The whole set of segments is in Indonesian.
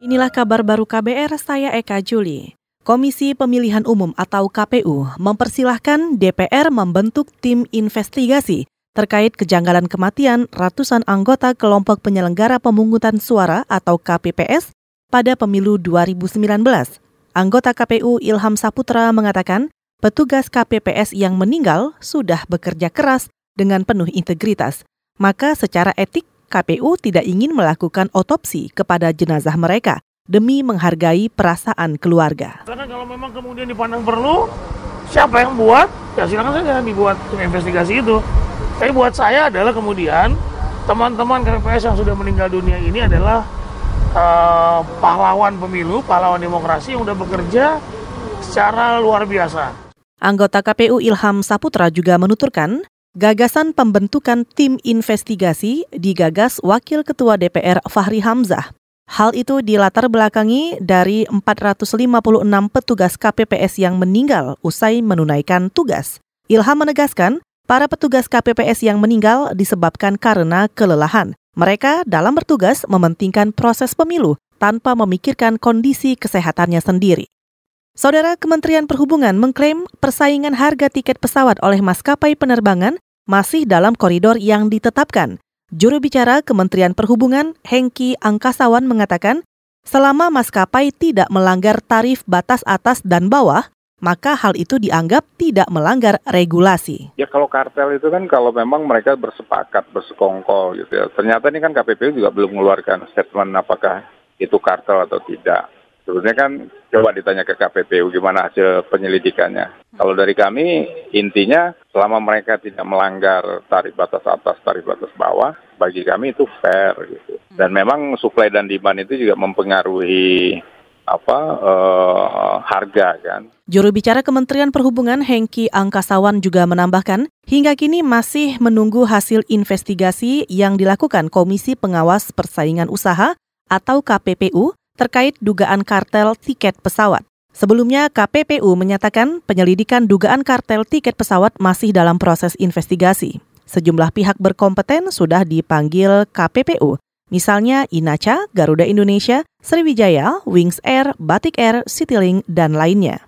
Inilah kabar baru KBR, saya Eka Juli. Komisi Pemilihan Umum atau KPU mempersilahkan DPR membentuk tim investigasi terkait kejanggalan kematian ratusan anggota kelompok penyelenggara pemungutan suara atau KPPS pada pemilu 2019. Anggota KPU Ilham Saputra mengatakan petugas KPPS yang meninggal sudah bekerja keras dengan penuh integritas. Maka secara etik KPU tidak ingin melakukan otopsi kepada jenazah mereka demi menghargai perasaan keluarga. Karena kalau memang kemudian dipandang perlu, siapa yang buat, ya silakan saja dibuat investigasi itu. Tapi buat saya adalah kemudian teman-teman KPPS yang sudah meninggal dunia ini adalah uh, pahlawan pemilu, pahlawan demokrasi yang sudah bekerja secara luar biasa. Anggota KPU Ilham Saputra juga menuturkan, Gagasan pembentukan tim investigasi digagas Wakil Ketua DPR Fahri Hamzah. Hal itu dilatar belakangi dari 456 petugas KPPS yang meninggal usai menunaikan tugas. Ilham menegaskan, para petugas KPPS yang meninggal disebabkan karena kelelahan. Mereka dalam bertugas mementingkan proses pemilu tanpa memikirkan kondisi kesehatannya sendiri. Saudara Kementerian Perhubungan mengklaim persaingan harga tiket pesawat oleh maskapai penerbangan masih dalam koridor yang ditetapkan. Juru bicara Kementerian Perhubungan, Hengki Angkasawan mengatakan, selama maskapai tidak melanggar tarif batas atas dan bawah, maka hal itu dianggap tidak melanggar regulasi. Ya kalau kartel itu kan kalau memang mereka bersepakat, bersekongkol gitu ya. Ternyata ini kan KPPU juga belum mengeluarkan statement apakah itu kartel atau tidak. Sebetulnya kan coba ditanya ke KPPU gimana hasil penyelidikannya. Kalau dari kami intinya selama mereka tidak melanggar tarif batas atas, tarif batas bawah, bagi kami itu fair gitu. Dan memang supply dan demand itu juga mempengaruhi apa uh, harga kan. Juru bicara Kementerian Perhubungan Hengki Angkasawan juga menambahkan, hingga kini masih menunggu hasil investigasi yang dilakukan Komisi Pengawas Persaingan Usaha atau KPPU terkait dugaan kartel tiket pesawat. Sebelumnya, KPPU menyatakan penyelidikan dugaan kartel tiket pesawat masih dalam proses investigasi. Sejumlah pihak berkompeten sudah dipanggil KPPU, misalnya Inaca, Garuda Indonesia, Sriwijaya, Wings Air, Batik Air, Citylink, dan lainnya.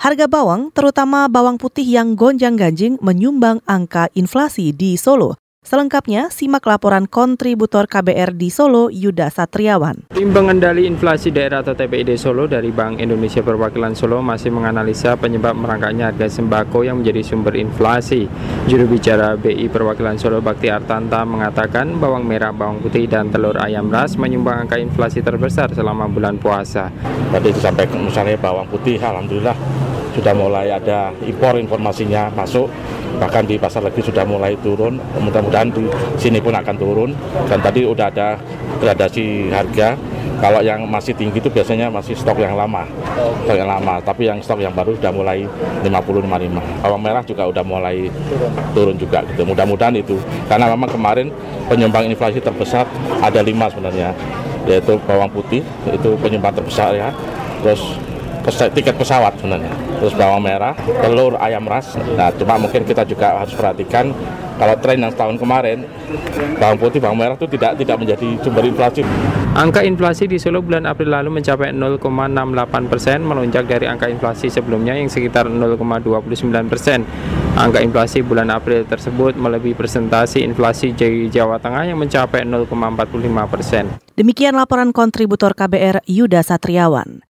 Harga bawang, terutama bawang putih yang gonjang-ganjing, menyumbang angka inflasi di Solo. Selengkapnya, simak laporan kontributor KBR di Solo, Yuda Satriawan. Tim Pengendali Inflasi Daerah atau TPID Solo dari Bank Indonesia Perwakilan Solo masih menganalisa penyebab merangkaknya harga sembako yang menjadi sumber inflasi. Juru bicara BI Perwakilan Solo Bakti Artanta mengatakan bawang merah, bawang putih, dan telur ayam ras menyumbang angka inflasi terbesar selama bulan puasa. Tadi disampaikan misalnya bawang putih, Alhamdulillah sudah mulai ada impor informasinya masuk. Bahkan di pasar lagi sudah mulai turun. Mudah-mudahan di sini pun akan turun. Dan tadi udah ada gradasi harga. Kalau yang masih tinggi itu biasanya masih stok yang lama. Stok yang lama. Tapi yang stok yang baru sudah mulai 50-55 bawang merah juga udah mulai turun, turun juga gitu. Mudah-mudahan itu. Karena memang kemarin penyumbang inflasi terbesar ada lima sebenarnya. Yaitu bawang putih itu penyumbang terbesar ya. Terus tiket pesawat sebenarnya. Terus bawang merah, telur, ayam ras. Nah, cuma mungkin kita juga harus perhatikan kalau tren yang tahun kemarin bawang putih, bawang merah itu tidak tidak menjadi sumber inflasi. Angka inflasi di Solo bulan April lalu mencapai 0,68 persen, melonjak dari angka inflasi sebelumnya yang sekitar 0,29 persen. Angka inflasi bulan April tersebut melebihi presentasi inflasi di Jawa Tengah yang mencapai 0,45 persen. Demikian laporan kontributor KBR Yuda Satriawan.